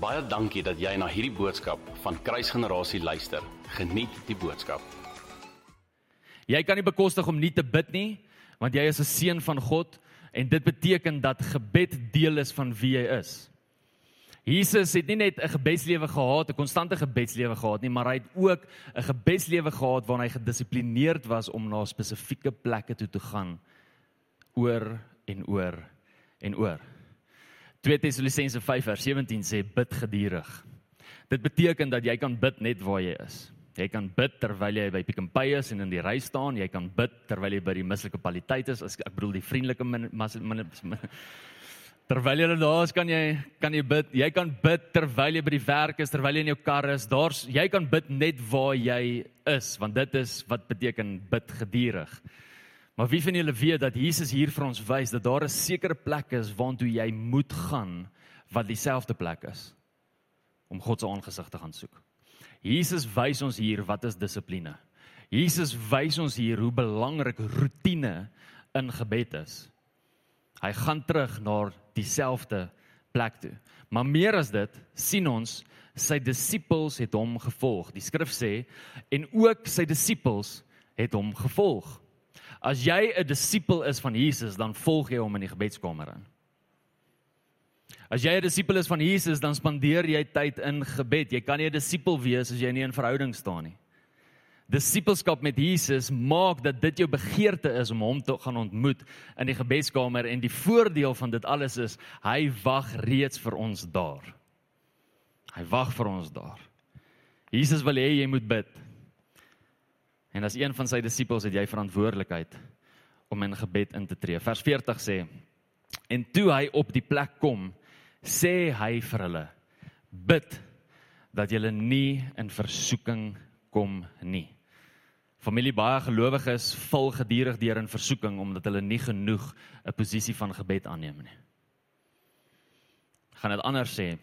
Baie dankie dat jy na hierdie boodskap van Kruisgenerasie luister. Geniet die boodskap. Jy kan nie bekostig om nie te bid nie, want jy is 'n seun van God en dit beteken dat gebed deel is van wie jy is. Jesus het nie net 'n gebedslewe gehad, 'n konstante gebedslewe gehad nie, maar hy het ook 'n gebedslewe gehad waarin hy gedissiplineerd was om na spesifieke plekke toe te gaan oor en oor en oor. 2 Tessalonisense 5:17 sê bid gedurig. Dit beteken dat jy kan bid net waar jy is. Jy kan bid terwyl jy by Pick n Pay is en in die ry staan, jy kan bid terwyl jy by die munisipaliteit is, ek bedoel die vriendelike min, min, min, Terwyl jy daar is, kan jy kan jy bid. Jy kan bid terwyl jy by die werk is, terwyl jy in jou kar is. Daar's jy kan bid net waar jy is, want dit is wat beteken bid gedurig. Maar wie van julle weet dat Jesus hier vir ons wys dat daar 'n sekere plek is waartoe jy moet gaan wat dieselfde plek is om God se aangesig te gaan soek. Jesus wys ons hier wat is dissipline. Jesus wys ons hier hoe belangrik rotine in gebed is. Hy gaan terug na dieselfde plek toe. Maar meer as dit, sien ons sy disippels het hom gevolg. Die skrif sê en ook sy disippels het hom gevolg. As jy 'n disipel is van Jesus, dan volg jy hom in die gebedskamer in. As jy 'n disipel is van Jesus, dan spandeer jy tyd in gebed. Jy kan nie 'n disipel wees as jy nie in verhouding staan nie disipelskap met Jesus maak dat dit jou begeerte is om hom te gaan ontmoet in die gebedskamer en die voordeel van dit alles is hy wag reeds vir ons daar. Hy wag vir ons daar. Jesus wil hê jy moet bid. En as een van sy disippels het jy verantwoordelikheid om in gebed in te tree. Vers 40 sê: En toe hy op die plek kom, sê hy vir hulle: Bid dat julle nie in versoeking kom nie. Familie baie gelowiges val gedurig deur in versoeking omdat hulle nie genoeg 'n posisie van gebed aanneem nie. Gaan dit anders sê.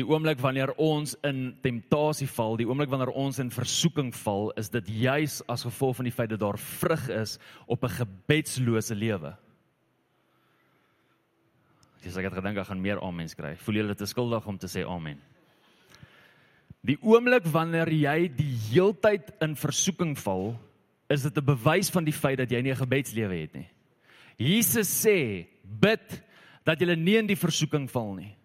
Die oomblik wanneer ons in temptasie val, die oomblik wanneer ons in versoeking val, is dit juis as gevolg van die feit dat daar vrug is op 'n gebedslose lewe. Dis ek het gedink ek gaan meer amen kry. Voel julle dit is skuldig om te sê amen? Die oomblik wanneer jy die heeltyd in versoeking val, is dit 'n bewys van die feit dat jy nie 'n gebedslewe het nie. Jesus sê, bid dat jy nie in die versoeking val nie.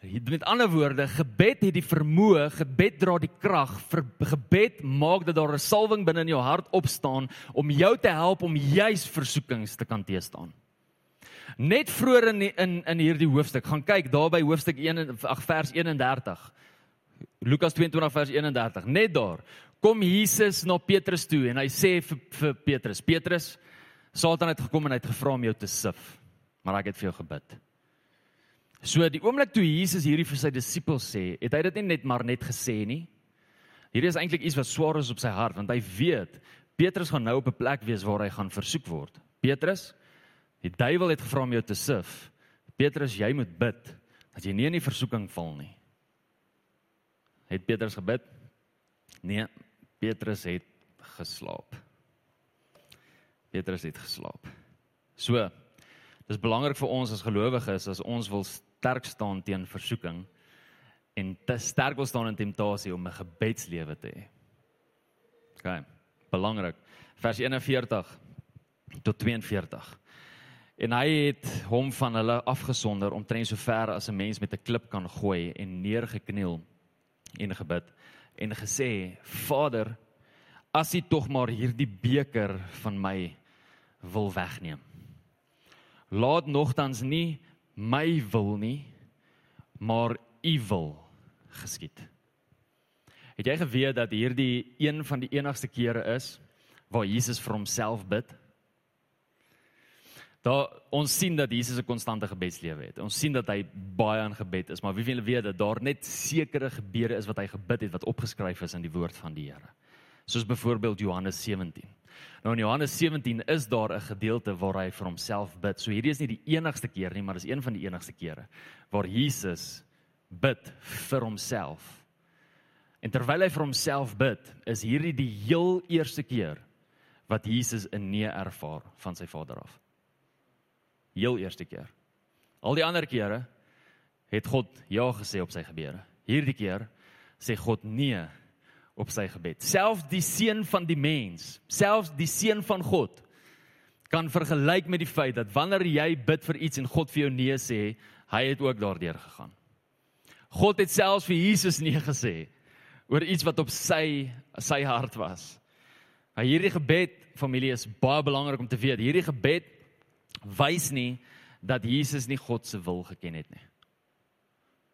Met ander woorde, gebed het die vermoë, gebed dra die krag, vir gebed maak dat daar 'n salwing binne in jou hart opstaan om jou te help om juis versoekings te kan teëstaan. Net vroeër in in in hierdie hoofstuk, gaan kyk daar by hoofstuk 1 ag vers 31. Lukas 22 vers 31. Net daar kom Jesus na Petrus toe en hy sê vir, vir Petrus: "Petrus, Satan het gekom en hy het gevra om jou te sif, maar ek het vir jou gebid." So die oomblik toe Jesus hierdie vir sy disippels sê, het hy dit nie net maar net gesê nie. Hierdie is eintlik iets wat swaar is op sy hart want hy weet Petrus gaan nou op 'n plek wees waar hy gaan versoek word. Petrus, die duiwel het gevra om jou te sif. Petrus, jy moet bid dat jy nie in die versoeking val nie. Het Petrus gebid? Nee, Petrus het geslaap. Petrus het geslaap. So, dis belangrik vir ons as gelowiges as ons wil sterk staan teen versoeking en te sterk wil staan in temptasie om 'n gebedslewe te hê. OK, belangrik. Vers 41 tot 42. En hy het hom van hulle afgesonder om tren so ver as 'n mens met 'n klip kan gooi en neergekniel en gebid en gesê: Vader, as U tog maar hierdie beker van my wil wegneem. Laat nogtans nie my wil nie, maar U wil geskied. Het jy geweet dat hierdie een van die enigste kere is waar Jesus vir homself bid? Daar ons sien dat Jesus 'n konstante gebedslewe het. Ons sien dat hy baie aan gebed is, maar wie wil weet dat daar net sekere gebeure is wat hy gebid het wat opgeskryf is in die woord van die Here. Soos byvoorbeeld Johannes 17. Nou in Johannes 17 is daar 'n gedeelte waar hy vir homself bid. So hierdie is nie die enigste keer nie, maar dis een van die enigste kere waar Jesus bid vir homself. En terwyl hy vir homself bid, is hierdie die heel eerste keer wat Jesus 'n nee ervaar van sy Vader af heel eerste keer. Al die ander kere het God ja gesê op sy gebede. Hierdie keer sê God nee op sy gebed. Selfs die seun van die mens, selfs die seun van God kan vergelyk met die feit dat wanneer jy bid vir iets en God vir jou nee sê, hy het ook daardeur gegaan. God het selfs vir Jesus nee gesê oor iets wat op sy sy hart was. Maar hierdie gebed familie is baie belangrik om te weet. Hierdie gebed wys nie dat Jesus nie God se wil geken het nie.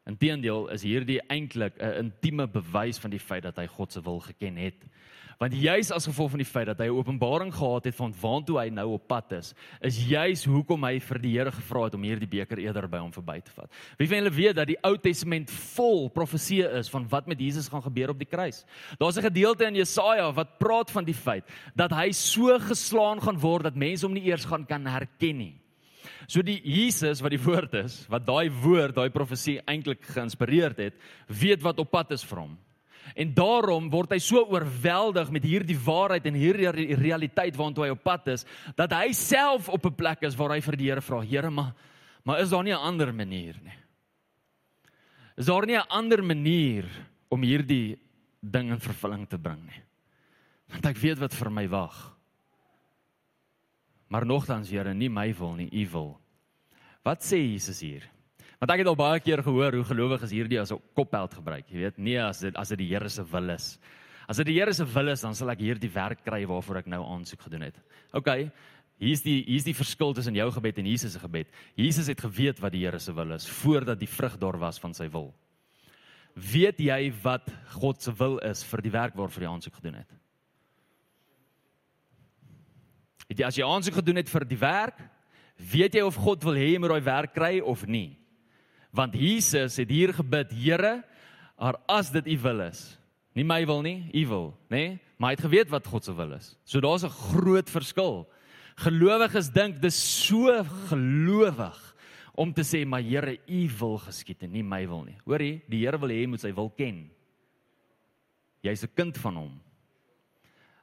Inteendeel is hierdie eintlik 'n intieme bewys van die feit dat hy God se wil geken het. Want juis as gevolg van die feit dat hy 'n openbaring gehad het van waantoe hy nou op pad is, is juis hoekom hy vir die Here gevra het om hierdie beker eerder by hom verby te vat. Wie van julle weet dat die Ou Testament vol profeseë is van wat met Jesus gaan gebeur op die kruis? Daar's 'n gedeelte in Jesaja wat praat van die feit dat hy so geslaan gaan word dat mense hom nie eers gaan kan herken nie. So die Jesus wat die woord is, wat daai woord, daai profesie eintlik geïnspireer het, weet wat op pad is vir hom. En daarom word hy so oorweldig met hierdie waarheid en hierdie realiteit waartoe hy op pad is, dat hy self op 'n plek is waar hy vir die Here vra: "Here, maar maar is daar nie 'n ander manier nie? Is daar nie 'n ander manier om hierdie ding in vervulling te bring nie? Want ek weet wat vir my wag." Maar nogtans, Here, nie my wil nie, U wil. Wat sê Jesus hier? Want ek het al baie keer gehoor hoe gelowiges hierdie as 'n kopheld gebruik, jy weet, nee as dit as dit die Here se wil is. As dit die Here se wil is, dan sal ek hierdie werk kry waarvoor ek nou aansoek gedoen het. OK. Hier's die hier's die verskil tussen jou gebed en Jesus se gebed. Jesus het geweet wat die Here se wil is voordat die vrug daar was van sy wil. Weet jy wat God se wil is vir die werk waarvoor jy aansoek gedoen het? Het jy as jy aansoek gedoen het vir die werk, weet jy of God wil hê jy moet daai werk kry of nie? Want Jesus het hier gebid, Here, maar as dit U wil is, nie my wil nie, U wil, nê? Nee? Maar hy het geweet wat God se wil is. So daar's 'n groot verskil. Gelowiges dink dis so gelowig om te sê maar Here, U wil geskied en nie my wil nie. Hoor jy? Die Here wil hê jy moet sy wil ken. Jy's 'n kind van hom.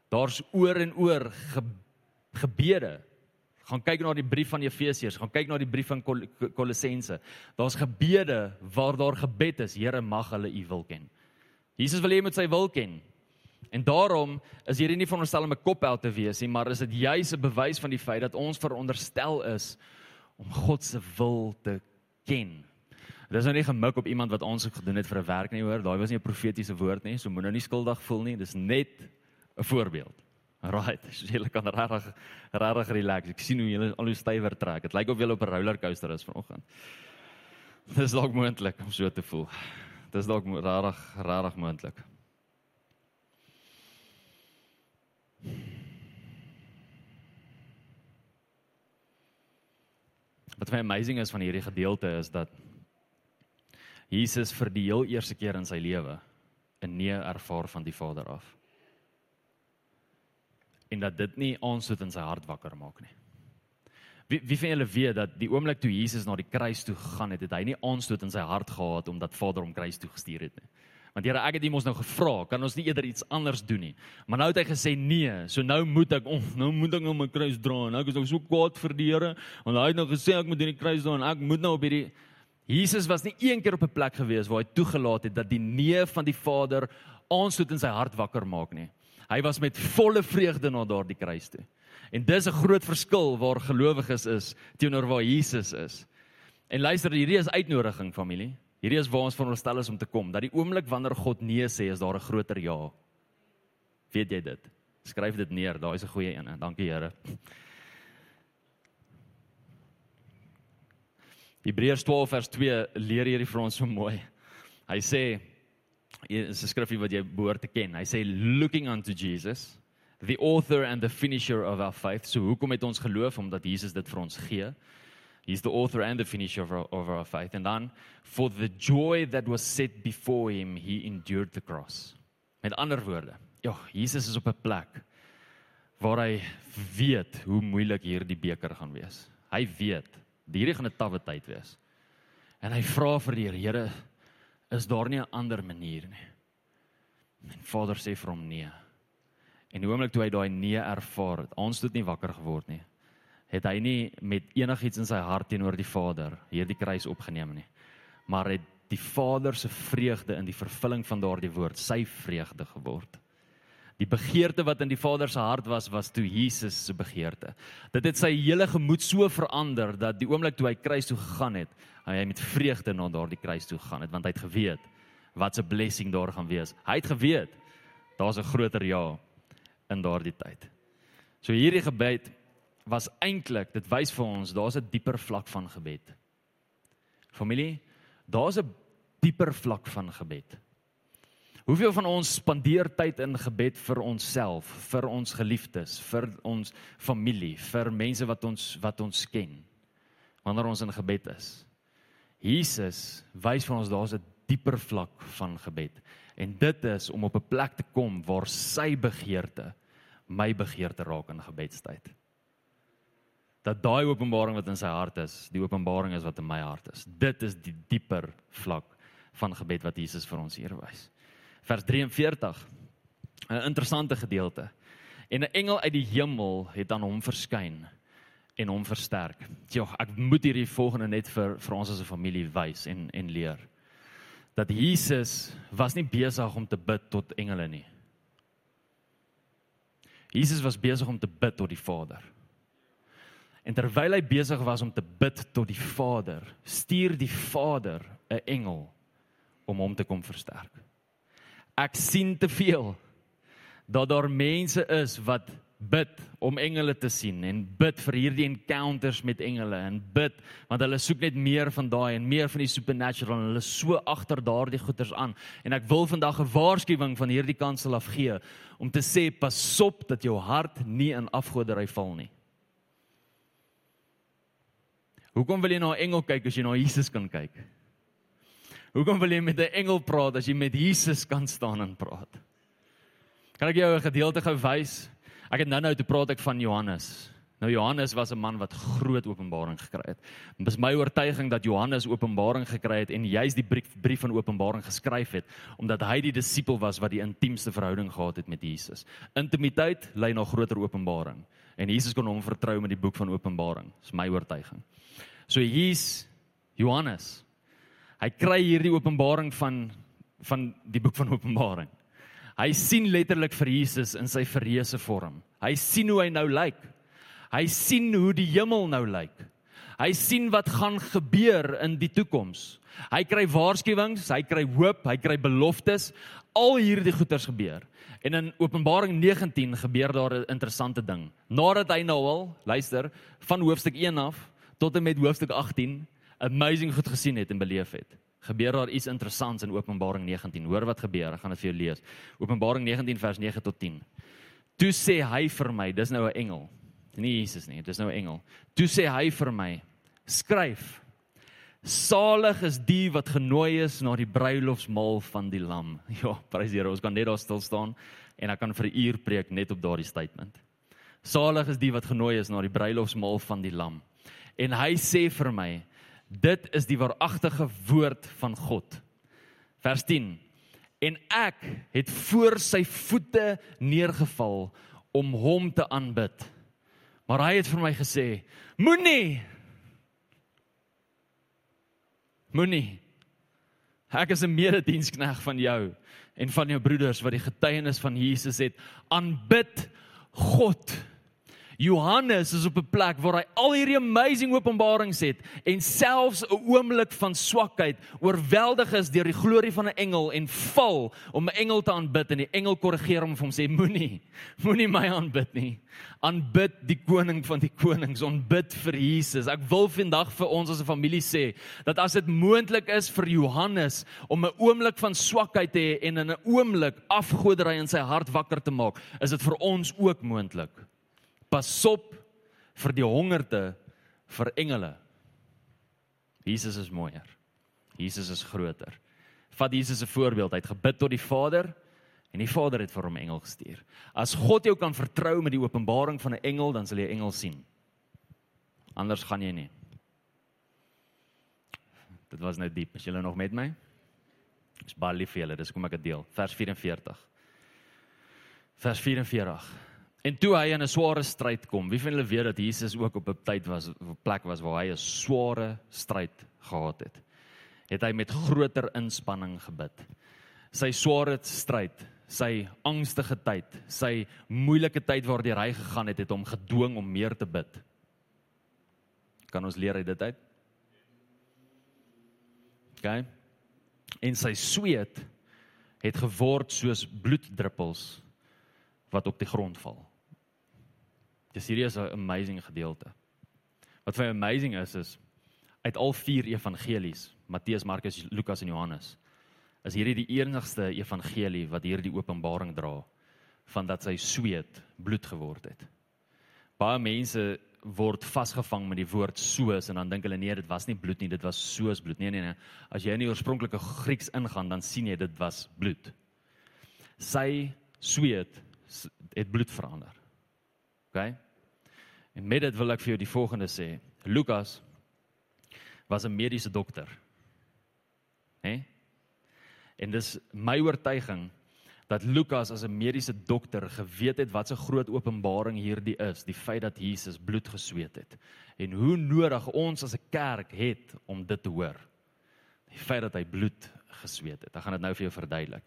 Daar's oor en oor gebede. Gaan kyk na die brief van Efesiërs, gaan kyk na die brief van Kol Kolossense. Daar's gebede waar daar gebed is, Here mag hulle U wil ken. Jesus wil hê jy moet sy wil ken. En daarom is hierdie nie veronderstel om 'n kopheld te wees nie, maar is dit juis 'n bewys van die feit dat ons veronderstel is om God se wil te ken. Dit is nou nie gemik op iemand wat aansoek gedoen het vir 'n werk nie, hoor. Daai was nie 'n profetiese woord nie, so moenie nou skuldig voel nie. Dis net 'n voorbeeld. Right, so jy kan regtig regtig relax. Ek sien hoe jy al hoe stywer trek. Dit lyk of jy op 'n rollercoaster is vanoggend. Dis dalk moontlik om so te voel. Dis dalk regtig regtig moontlik. Wat my amazing is van hierdie gedeelte is dat Jesus vir die heel eerste keer in sy lewe 'n nee ervaar van die Vader af en dat dit nie aansoet in sy hart wakker maak nie. Wie wie van julle weet dat die oomblik toe Jesus na die kruis toe gegaan het, het hy nie aanstoot in sy hart gehad omdat Vader hom kruis toe gestuur het nie. Want Here, ek het hom ons nou gevra, kan ons nie eerder iets anders doen nie? Maar nou het hy gesê nee, so nou moet ek, oh, nou moet ek nou my kruis dra en ek is nou so kwaad vir die Here, want hy het nou gesê ek moet in die kruis dra en ek moet nou op hierdie Jesus was nie een keer op 'n plek gewees waar hy toegelaat het dat die nee van die Vader aanstoot in sy hart wakker maak nie. Hy was met volle vreugde na daardie kruis toe. En dis 'n groot verskil waar gelowiges is teenoor waar Jesus is. En luister, hierdie is uitnodiging familie. Hierdie is waar ons veronderstel is om te kom. Dat die oomblik wanneer God nee sê, is daar 'n groter ja. Weet jy dit? Skryf dit neer. Daai is 'n goeie een. Dankie Here. Hebreërs 12 vers 2 leer hierdie vir ons so mooi. Hy sê is 'n skrifgie wat jy behoort te ken. Hy sê looking unto Jesus, the author and the finisher of our faith. So hoekom het ons geloof omdat Jesus dit vir ons gee? He's the author and the finisher of our, of our faith. And then for the joy that was set before him, he endured the cross. Met ander woorde, ja, Jesus is op 'n plek waar hy weet hoe moeilik hierdie beker gaan wees. Hy weet, hierdie gaan 'n tawwe tyd wees. En hy vra vir die Here, is daar nie 'n ander manier nie. En Vader sê vir hom nee. En die oomblik toe hy daai nee ervaar het, ons het nie wakker geword nie. Het hy nie met enigiets in sy hart teenoor die Vader hierdie kruis opgeneem nie. maar het die Vader se vreugde in die vervulling van daardie woord sy vreugde geword. Die begeerte wat in die Vader se hart was, was toe Jesus se begeerte. Dit het sy hele gemoed so verander dat die oomblik toe hy kruis toe gegaan het, hy met vreugde na daardie kruis toe gegaan het want hy het geweet wat 'n blessing daar gaan wees. Hy het geweet daar's 'n groter ja in daardie tyd. So hierdie gebed was eintlik, dit wys vir ons daar's 'n dieper vlak van gebed. Familie, daar's 'n dieper vlak van gebed. Hoeveel van ons spandeer tyd in gebed vir onsself, vir ons geliefdes, vir ons familie, vir mense wat ons wat ons ken? Wanneer ons in gebed is. Jesus wys vir ons daar's 'n dieper vlak van gebed. En dit is om op 'n plek te kom waar sy begeerte my begeerte raak in gebedstyd. Dat daai openbaring wat in sy hart is, die openbaring is wat in my hart is. Dit is die dieper vlak van gebed wat Jesus vir ons hier wys vers 43. 'n Interessante gedeelte. En 'n engel uit die hemel het aan hom verskyn en hom versterk. Ja, ek moet hierdie volgende net vir vir ons as 'n familie wys en en leer. Dat Jesus was nie besig om te bid tot engele nie. Jesus was besig om te bid tot die Vader. En terwyl hy besig was om te bid tot die Vader, stuur die Vader 'n engel om hom te kom versterk ek sien te veel dat daar mense is wat bid om engele te sien en bid vir hierdie encounters met engele en bid want hulle soek net meer van daai en meer van die supernatural en hulle so agter daardie goeters aan en ek wil vandag 'n waarskuwing van hierdie kansel af gee om te sê pasop dat jou hart nie in afgoderry val nie. Hoekom wil jy na 'n engel kyk as jy na Jesus kan kyk? Hoekom wil jy met 'n engel praat as jy met Jesus kan staan en praat? Kan ek jou 'n gedeelte gou wys? Ek het nou-nou te praat ek van Johannes. Nou Johannes was 'n man wat groot openbaring gekry het. Dit is my oortuiging dat Johannes openbaring gekry het en juis die brief, brief van openbaring geskryf het omdat hy die disipel was wat die intiemste verhouding gehad het met Jesus. Intimiteit lei na groter openbaring en Jesus kon hom vertrou met die boek van Openbaring. Dis my oortuiging. So hier's Johannes hy kry hierdie openbaring van van die boek van Openbaring. Hy sien letterlik vir Jesus in sy verreëse vorm. Hy sien hoe hy nou lyk. Hy sien hoe die hemel nou lyk. Hy sien wat gaan gebeur in die toekoms. Hy kry waarskuwings, hy kry hoop, hy kry beloftes. Al hierdie goeters gebeur. En in Openbaring 19 gebeur daar 'n interessante ding. Nadat hy nou al, luister, van hoofstuk 1 af tot en met hoofstuk 18 amazing goed gesien het en beleef het. Gebeur daar iets interessants in Openbaring 19. Hoor wat gebeur, ek gaan dit vir jou lees. Openbaring 19 vers 9 tot 10. Toe sê hy vir my, dis nou 'n engel. Nie Jesus nie, dis nou 'n engel. Toe sê hy vir my, skryf: Salig is die wat genooi is na die bruilofsmaal van die Lam. Ja, prys die Here, ons kan net daar stil staan en ek kan vir 'n uur preek net op daardie statement. Salig is die wat genooi is na die bruilofsmaal van die Lam. En hy sê vir my, Dit is die waaragtige woord van God. Vers 10. En ek het voor sy voete neergeval om hom te aanbid. Maar hy het vir my gesê: Moenie. Moenie. Ek is 'n mededienskneg van jou en van jou broeders wat die getuienis van Jesus het. Aanbid God. Johannes is op 'n plek waar hy al hierdie amazing openbarings het en selfs 'n oomblik van swakheid oorweldig is deur die glorie van 'n engel en val om 'n engel te aanbid en die engel korrigeer hom en hom sê moenie moenie my aanbid nie. Aanbid die koning van die konings. Aanbid vir Jesus. Ek wil vandag vir ons as 'n familie sê dat as dit moontlik is vir Johannes om 'n oomblik van swakheid te hê en in 'n oomblik afgoderry in sy hart wakker te maak is dit vir ons ook moontlik Pasop vir die hongerte vir engele. Jesus is mooier. Jesus is groter. Vat Jesus 'n voorbeeld. Hy het gebid tot die Vader en die Vader het vir hom engel gestuur. As God jou kan vertrou met die openbaring van 'n engel, dan sal jy engel sien. Anders gaan jy nie. Dit was nou diep. Is julle nog met my? Dis baie lief vir julle. Dis kom ek dit deel. Vers 44. Vers 44. En toe hy in 'n sware stryd kom, wie van julle weet dat Jesus ook op 'n tyd was op 'n plek was waar hy 'n sware stryd gehad het. het hy met groter inspanning gebid. Sy sware stryd, sy angstige tyd, sy moeilike tyd waardeur hy gegaan het, het hom gedwing om meer te bid. Kan ons leer uit dit uit? OK. En sy sweet het geword soos bloeddruppels wat op die grond val. Dis hierdie is 'n amazing gedeelte. Wat vir my amazing is is uit al vier evangelies, Matteus, Markus, Lukas en Johannes, is hierdie die enigste evangelie wat hierdie openbaring dra van dat sy sweet bloed geword het. Baie mense word vasgevang met die woord soos en dan dink hulle nee dit was nie bloed nie dit was soos bloed nee nee nee as jy in die oorspronklike Grieks ingaan dan sien jy dit was bloed sy sweet het bloed verander OK en met dit wil ek vir jou die volgende sê Lukas was 'n mediese dokter hè en dis my oortuiging dat Lukas as 'n mediese dokter geweet het wat 'n groot openbaring hierdie is, die feit dat Jesus bloed gesweet het en hoe nodig ons as 'n kerk het om dit te hoor. Die feit dat hy bloed gesweet het. Ek gaan dit nou vir jou verduidelik.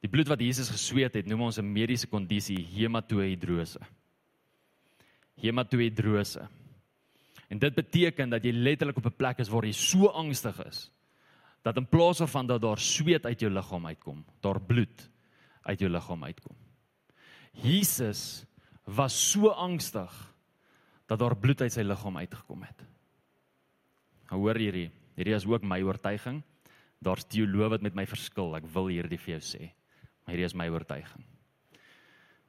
Die bloed wat Jesus gesweet het, noem ons 'n mediese kondisie hematohidrose. Hematohidrose. En dit beteken dat jy letterlik op 'n plek is waar jy so angstig is dat in plaas daarvan dat daar sweet uit jou liggaam uitkom, daar bloed uit jou liggaam uitkom. Jesus was so angstig dat daar bloed uit sy liggaam uitgekom het. Nou hoor hierdie, hierdie is ook my oortuiging. Daar's teoloë wat met my verskil. Ek wil hierdie vir jou sê. Maar hierdie is my oortuiging.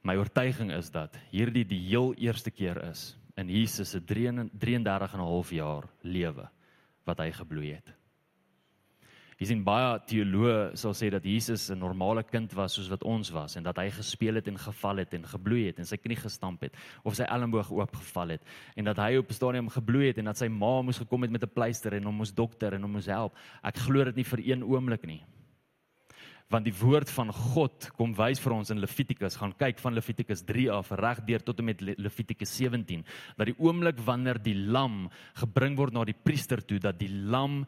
My oortuiging is dat hierdie die heel eerste keer is in Jesus se 33 en 'n half jaar lewe wat hy gebloei het. Jy sien baie teoloë sal sê dat Jesus 'n normale kind was soos wat ons was en dat hy gespeel het en geval het en gebloei het en sy knie gestamp het of sy elleboog oopgeval het en dat hy op 'n stadium gebloei het en dat sy ma moes gekom het met 'n pleister en hom moes dokter en hom moes help. Ek glo dit nie vir een oomblik nie want die woord van God kom wys vir ons in Levitikus gaan kyk van Levitikus 3 af reg deur tot en met Levitikus 17 dat die oomblik wanneer die lam gebring word na die priester toe dat die lam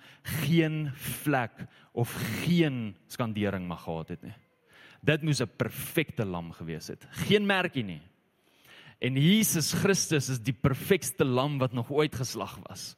geen vlek of geen skandering mag gehad het nie. Dit moes 'n perfekte lam gewees het. Geen merkie nie. En Jesus Christus is die perfekste lam wat nog ooit geslag was.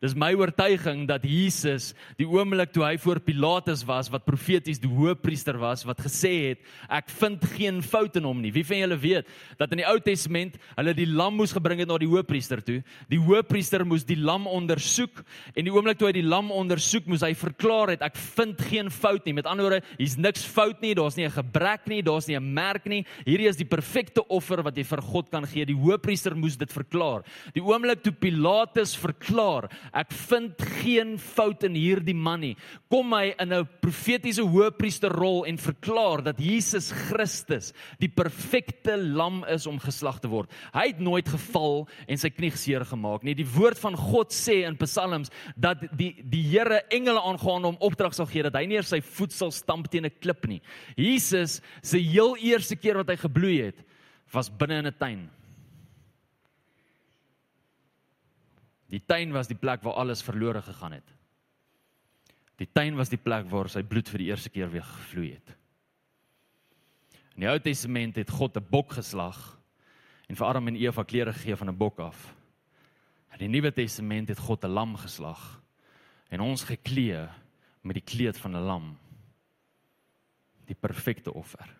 Dis my oortuiging dat Jesus die oomblik toe hy voor Pilatus was wat profeties die hoëpriester was wat gesê het ek vind geen fout in hom nie. Wie van julle weet dat in die Ou Testament hulle die lam moes gebring het na die hoëpriester toe. Die hoëpriester moes die lam ondersoek en die oomblik toe hy die lam ondersoek moes hy verklaar het ek vind geen fout nie. Met ander woorde, hier's niks fout nie, daar's nie 'n gebrek nie, daar's nie 'n merk nie. Hierdie is die perfekte offer wat jy vir God kan gee. Die hoëpriester moes dit verklaar. Die oomblik toe Pilatus verklaar ek vind geen fout in hierdie man nie. Kom hy in 'n profetiese hoëpriesterrol en verklaar dat Jesus Christus die perfekte lam is om geslag te word. Hy het nooit geval en sy knie seer gemaak nie. Die woord van God sê in Psalms dat die die Here engele aangaan om opdrag sal gee dat hy nie sy voet sal stamp teen 'n klip nie. Jesus se heel eerste keer wat hy gebloei het was binne in 'n tuin. Die tuin was die plek waar alles verlore gegaan het. Die tuin was die plek waar sy bloed vir die eerste keer weer gevloei het. In die Ou Testament het God 'n bok geslag en vir Adam en Eva klere gegee van 'n bok af. In die Nuwe Testament het God 'n lam geslag en ons geklee met die kleed van 'n lam. Die perfekte offer.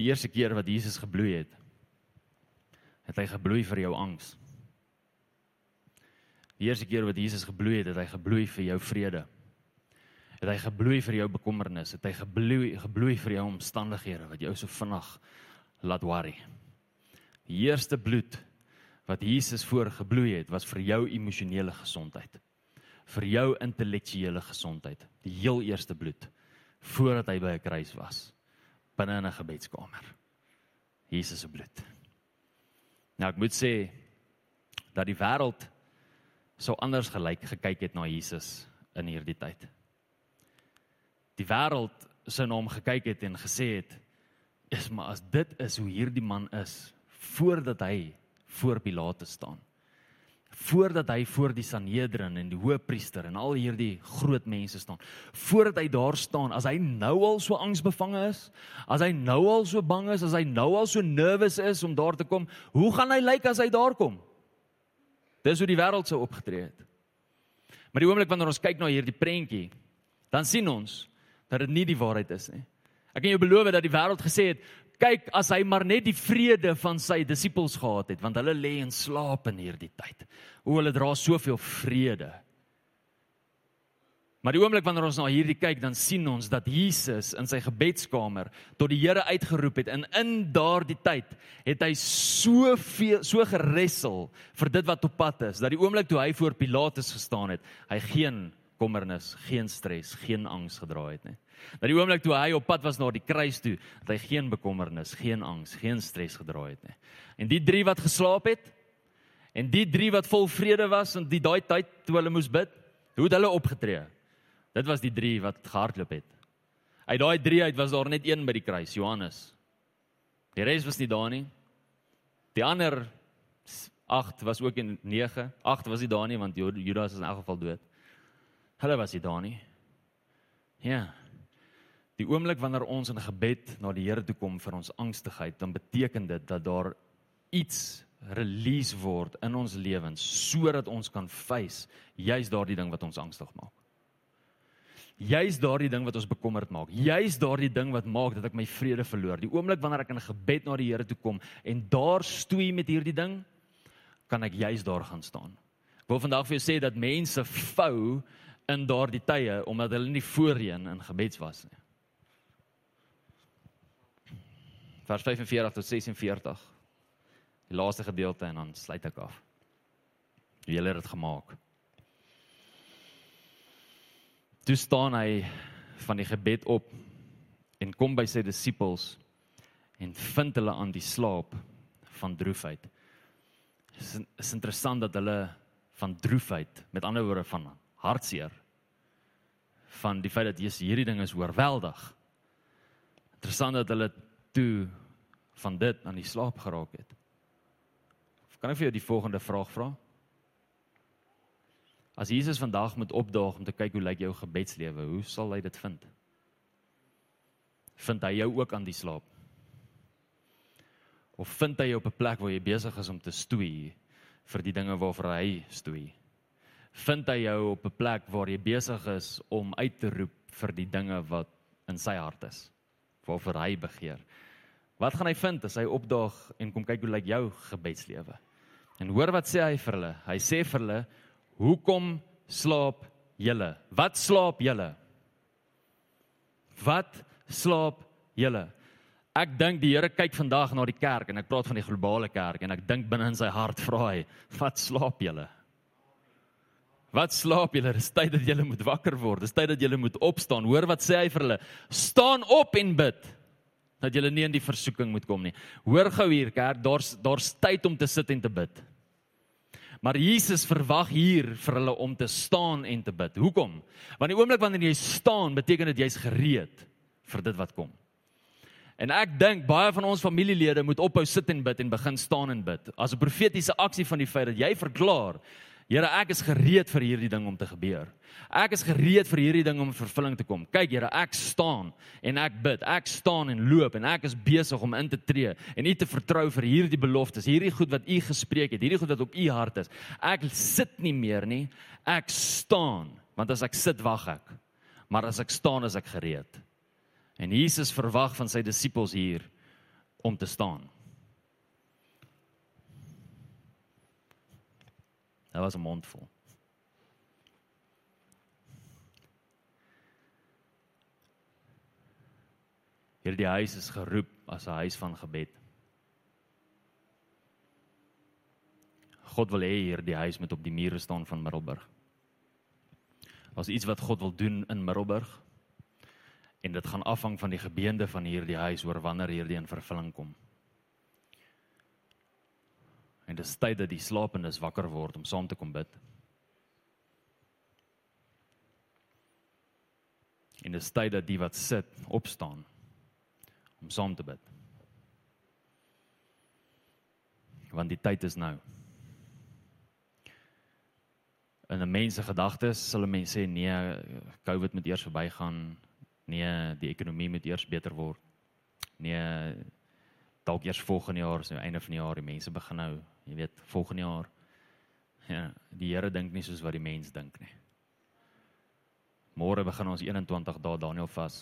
Die eerste keer wat Jesus gebloei het, het hy gebloei vir jou angs. Die eerste keer wat Jesus gebloei het, het hy gebloei vir jou vrede. Het hy gebloei vir jou bekommernis, het hy gebloei gebloei vir jou omstandighede wat jou so vinnig laat worry. Die eerste bloed wat Jesus voor gebloei het, was vir jou emosionele gesondheid. Vir jou intellektuele gesondheid. Die heel eerste bloed voordat hy by 'n kruis was binne in 'n gebedskamer. Jesus se bloed. Nou ek moet sê dat die wêreld so anders gelyk gekyk het na Jesus in hierdie tyd. Die wêreld sou na hom gekyk het en gesê het: "Is maar as dit is hoe hierdie man is, voordat hy voor Pilatus staan. Voordat hy voor die Sanhedrin en die hoofpriester en al hierdie groot mense staan. Voordat hy daar staan, as hy nou al so angsbevange is, as hy nou al so bang is, as hy nou al so nervous is om daar te kom, hoe gaan hy lyk as hy daar kom? Dis hoe die wêreld sou opgetree het. Maar die oomblik wanneer ons kyk na hierdie prentjie, dan sien ons dat dit nie die waarheid is nie. Ek kan jou beloof dat die wêreld gesê het, kyk as hy maar net die vrede van sy disippels gehad het, want hulle lê in slaap in hierdie tyd. O, hulle dra soveel vrede. Maar die oomblik wanneer ons na hierdie kyk, dan sien ons dat Jesus in sy gebedskamer tot die Here uitgeroep het en in daardie tyd het hy soveel so geressel vir dit wat op pad is, dat die oomblik toe hy voor Pilatus gestaan het, hy geen kommernis, geen stres, geen angs gedra het nie. Dat die oomblik toe hy op pad was na die kruis toe, dat hy geen bekommernis, geen angs, geen stres gedra het nie. En die drie wat geslaap het en die drie wat vol vrede was in die daai tyd toe hulle moes bid, hoe het hulle opgetree? Dit was die drie wat gehardloop het. Uit daai drie uit was daar net een by die kruis, Johannes. Die res was nie daar nie. Die ander 8 was ook in 9. 8 was nie daar nie want Judas is in elk geval dood. Hulle was nie daar nie. Ja. Die oomblik wanneer ons in gebed na die Here toe kom vir ons angstigheid, dan beteken dit dat daar iets release word in ons lewens sodat ons kan face juis daardie ding wat ons angstig maak. Juis daardie ding wat ons bekommerd maak. Juis daardie ding wat maak dat ek my vrede verloor. Die oomblik wanneer ek in gebed na die Here toe kom en daar stoei met hierdie ding, kan ek juis daar gaan staan. Ek wil vandag vir jou sê dat mense vou in daardie tye omdat hulle nie voorheen in gebeds was nie. Vers 45 tot 46. Die laaste gedeelte en dan sluit ek af. Wie het dit gemaak. Toe staan hy van die gebed op en kom by sy disippels en vind hulle aan die slaap van droefheid. Dit is, is interessant dat hulle van droefheid, met ander woorde van hartseer van die feit dat Jesus hierdie ding is oorweldig. Interessant dat hulle toe van dit aan die slaap geraak het. Kan ek vir jou die volgende vraag vra? As Jesus vandag moet opdaag om te kyk hoe lyk jou gebedslewe, hoe sal hy dit vind? Vind hy jou ook aan die slaap? Of vind hy jou op 'n plek waar jy besig is om te stoei vir die dinge waarvoor hy stoei? Vind hy jou op 'n plek waar jy besig is om uit te roep vir die dinge wat in sy hart is, waarvoor hy begeer? Wat gaan hy vind as hy opdaag en kom kyk hoe lyk jou gebedslewe? En hoor wat sê hy vir hulle? Hy sê vir hulle Hoekom slaap julle? Wat slaap julle? Wat slaap julle? Ek dink die Here kyk vandag na die kerk en ek praat van die globale kerk en ek dink binne in sy hart vra hy, wat slaap julle? Wat slaap julle? Dis tyd dat julle moet wakker word. Dis tyd dat julle moet opstaan. Hoor wat sê hy vir hulle? Staan op en bid dat julle nie in die versoeking moet kom nie. Hoor gou hier kerk, daar's daar's tyd om te sit en te bid. Maar Jesus verwag hier vir hulle om te staan en te bid. Hoekom? Want die oomblik wanneer jy staan, beteken dit jy's gereed vir dit wat kom. En ek dink baie van ons familielede moet ophou sit en bid en begin staan en bid. As 'n profetiese aksie van die feit dat jy verklaar Here, ek is gereed vir hierdie ding om te gebeur. Ek is gereed vir hierdie ding om in vervulling te kom. Kyk Here, ek staan en ek bid. Ek staan en loop en ek is besig om in te tree en U te vertrou vir hierdie beloftes, hierdie goed wat U gespreek het, hierdie goed wat op U hart is. Ek sit nie meer nie. Ek staan, want as ek sit, wag ek. Maar as ek staan, is ek gereed. En Jesus verwag van sy disippels hier om te staan. Dit was 'n mond vol. Hierdie huis is geroep as 'n huis van gebed. God wil hê hierdie huis moet op die mure staan van Middelburg. As iets wat God wil doen in Middelburg en dit gaan afhang van die gebeende van hierdie huis oor wanneer hierdie in vervulling kom. En dit is tyd dat die slapendes wakker word om saam te kom bid. En dit is tyd dat die wat sit opstaan om saam te bid. Want die tyd is nou. In 'n mens se gedagtes sal 'n mens sê nee, COVID moet eers verbygaan. Nee, die ekonomie moet eers beter word. Nee, dalk eers volgende jaar, so einde van die jaar, die mense begin nou, jy weet, volgende jaar. Ja, die Here dink nie soos wat die mens dink nie. Môre begin ons 21 dae Daniel vas.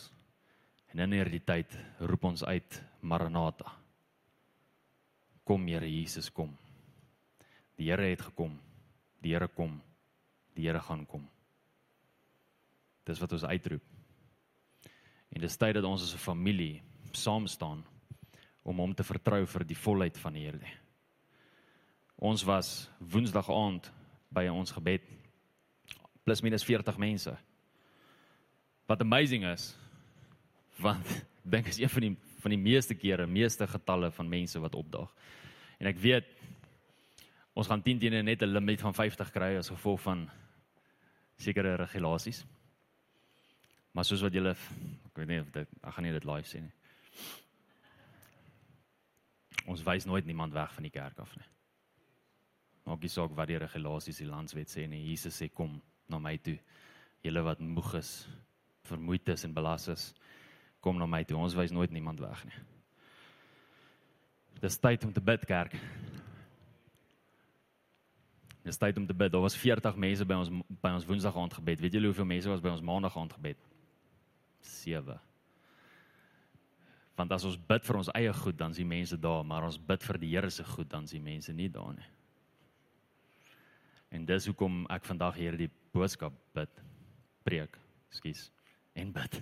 En in hierdie tyd roep ons uit Maranatha. Kom Here Jesus kom. Die Here het gekom. Die Here kom. Die Here gaan kom. Dis wat ons uitroep. En dis tyd dat ons as 'n familie saam staan om hom te vertrou vir die volheid van die Here. Ons was Woensdag aand by ons gebed plus minus 40 mense. Wat amazing is want dink is een van die van die meeste kere, meeste getalle van mense wat opdaag. En ek weet ons gaan 10 teenoor net 'n limiet van 50 kry as gevolg van sekere regulasies. Maar soos wat julle ek weet nie of dit ek gaan nie dit live sien nie. Ons wys nooit niemand weg van die kerk af nie. Maak nie saak wat die regulasies die landswet sê nie. Jesus sê kom na my toe. Julle wat moeg is, vermoeid is en belas is, kom na my toe. Ons wys nooit niemand weg nie. Dis tyd om te bid, kerk. Dis tyd om te bid. Daar was 40 mense by ons by ons Woensdag aand gebed. Weet julle hoeveel mense was by ons Maandag aand gebed? 7. Want as ons bid vir ons eie goed, dan is die mense daar, maar ons bid vir die Here se goed, dan is die mense nie daar nie. En dis hoekom ek vandag hierdie boodskap bid, preek, skus, en bid.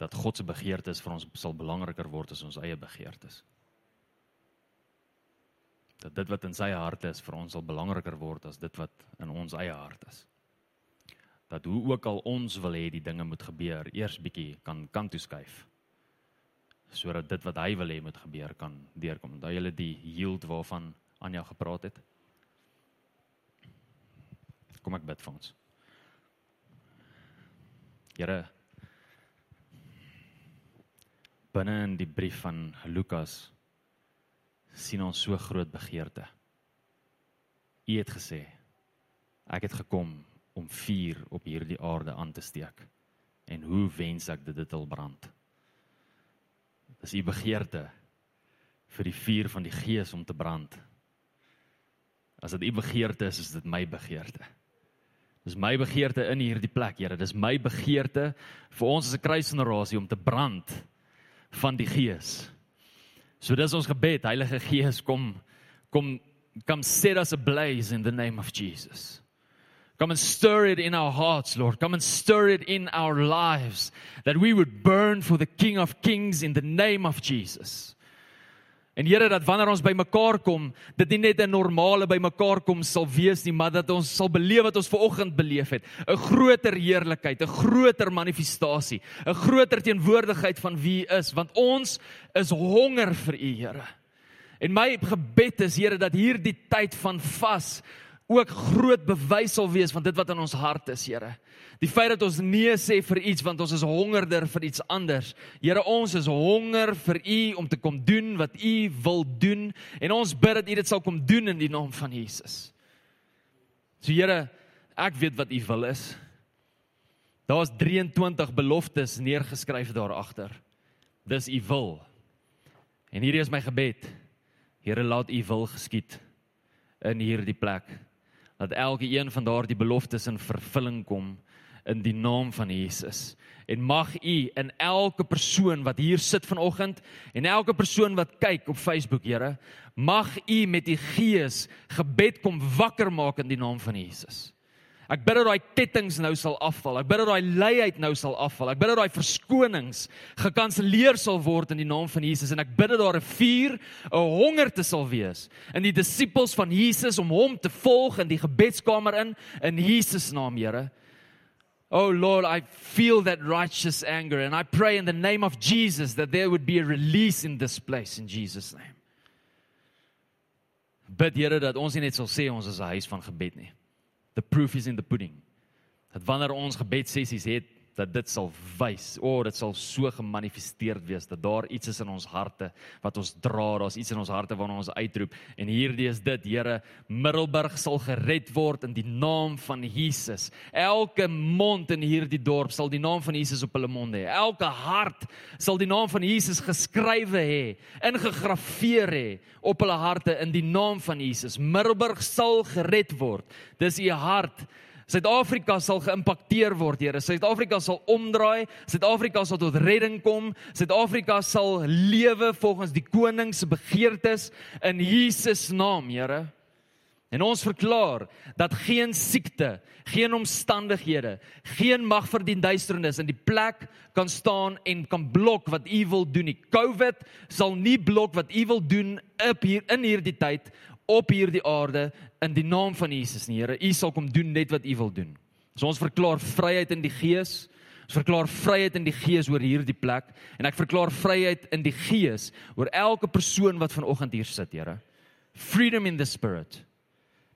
Dat God se begeertes vir ons sal belangriker word as ons eie begeertes. Dat dit wat in sy hart is vir ons sal belangriker word as dit wat in ons eie hart is. Dat hoe ook al ons wil hê die dinge moet gebeur, eers bietjie kan kant toe skuif. Sodat dit wat hy wil hê moet gebeur kan deurkom. Daai hele die yield waarvan Anja gepraat het. Kom ek bid vir ons. Here binne in die brief van Lukas sien ons so groot begeerte. U het gesê ek het gekom om vuur op hierdie aarde aan te steek. En hoe wens ek dit dit wil brand? Dis u begeerte vir die vuur van die gees om te brand. As dit u begeerte is, is dit my begeerte. Dis my begeerte in hierdie plek, Here. Dis my begeerte vir ons as 'n kruisgenerasie om te brand van die Gees. So dis ons gebed, Heilige Gees, kom kom come set us ablaze in the name of Jesus. Come and stir it in our hearts, Lord. Come and stir it in our lives that we would burn for the King of Kings in the name of Jesus. En Here dat wanneer ons bymekaar kom, dit nie net 'n normale bymekaar kom sal wees nie, maar dat ons sal beleef wat ons ver oggend beleef het, 'n groter heerlikheid, 'n groter manifestasie, 'n groter teenwoordigheid van wie U is, want ons is honger vir U, Here. En my gebed is Here dat hierdie tyd van vas ook groot bewys sal wees van dit wat in ons hart is, Here. Die feit dat ons nee sê vir iets want ons is hongerder vir iets anders. Here, ons is honger vir U om te kom doen wat U wil doen en ons bid dat U dit sal kom doen in die naam van Jesus. So Here, ek weet wat U wil is. Daar's 23 beloftes neergeskryf daar agter. Dis U wil. En hierdie is my gebed. Here, laat U wil geskied in hierdie plek dat elke een van daardie beloftes in vervulling kom in die naam van Jesus. En mag U in elke persoon wat hier sit vanoggend en elke persoon wat kyk op Facebook, Here, mag U met U Gees gebed kom wakker maak in die naam van Jesus. Ek bid dat daai kettinge nou sal afval. Ek bid dat daai leiheid nou sal afval. Ek bid dat daai verskonings gekanselleer sal word in die naam van Jesus en ek bid dat daar 'n vuur, 'n honger te sal wees in die disippels van Jesus om hom te volg in die gebedskamer in in Jesus naam, Here. Oh Lord, I feel that righteous anger and I pray in the name of Jesus that there would be a release in this place in Jesus name. Bid Here dat ons nie net sal sê ons is 'n huis van gebed nie. The proof is in the pudding. Dat wanneer ons gebedsessies het dat dit sal wys. O, oh, dit sal so gemanifesteerd wees dat daar iets is in ons harte wat ons dra, daar's iets in ons harte waarna ons uitroep. En hierdie is dit, Here, Middelburg sal gered word in die naam van Jesus. Elke mond in hierdie dorp sal die naam van Jesus op hulle monde hê. Elke hart sal die naam van Jesus geskrywe hê, ingegraveer hê op hulle harte in die naam van Jesus. Middelburg sal gered word. Dis u hart Suid-Afrika sal geïmpakteer word, Here. Suid-Afrika sal omdraai. Suid-Afrika sal tot redding kom. Suid-Afrika sal lewe volgens die koning se begeertes in Jesus naam, Here. En ons verklaar dat geen siekte, geen omstandighede, geen mag vir die duisternis in die plek kan staan en kan blok wat u wil doen nie. COVID sal nie blok wat u wil doen op hier in hierdie tyd op hierdie aarde in die naam van Jesus nie, Here. U sal kom doen net wat U wil doen. So ons verklaar vryheid in die Gees. Ons verklaar vryheid in die Gees oor hierdie plek en ek verklaar vryheid in die Gees oor elke persoon wat vanoggend hier sit, Here. Freedom in the spirit.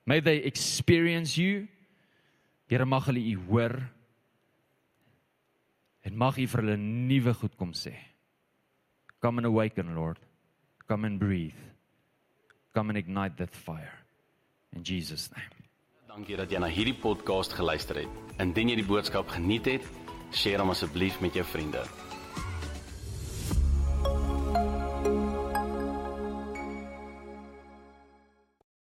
May they experience you. Here mag hulle U hoor. En mag U vir hulle nuwe goed kom sê. Come and awaken, Lord. Come and breathe come and ignite that fire in Jesus name. Dankie dat jy na hierdie podcast geluister het. Indien jy die boodskap geniet het, deel hom asseblief met jou vriende.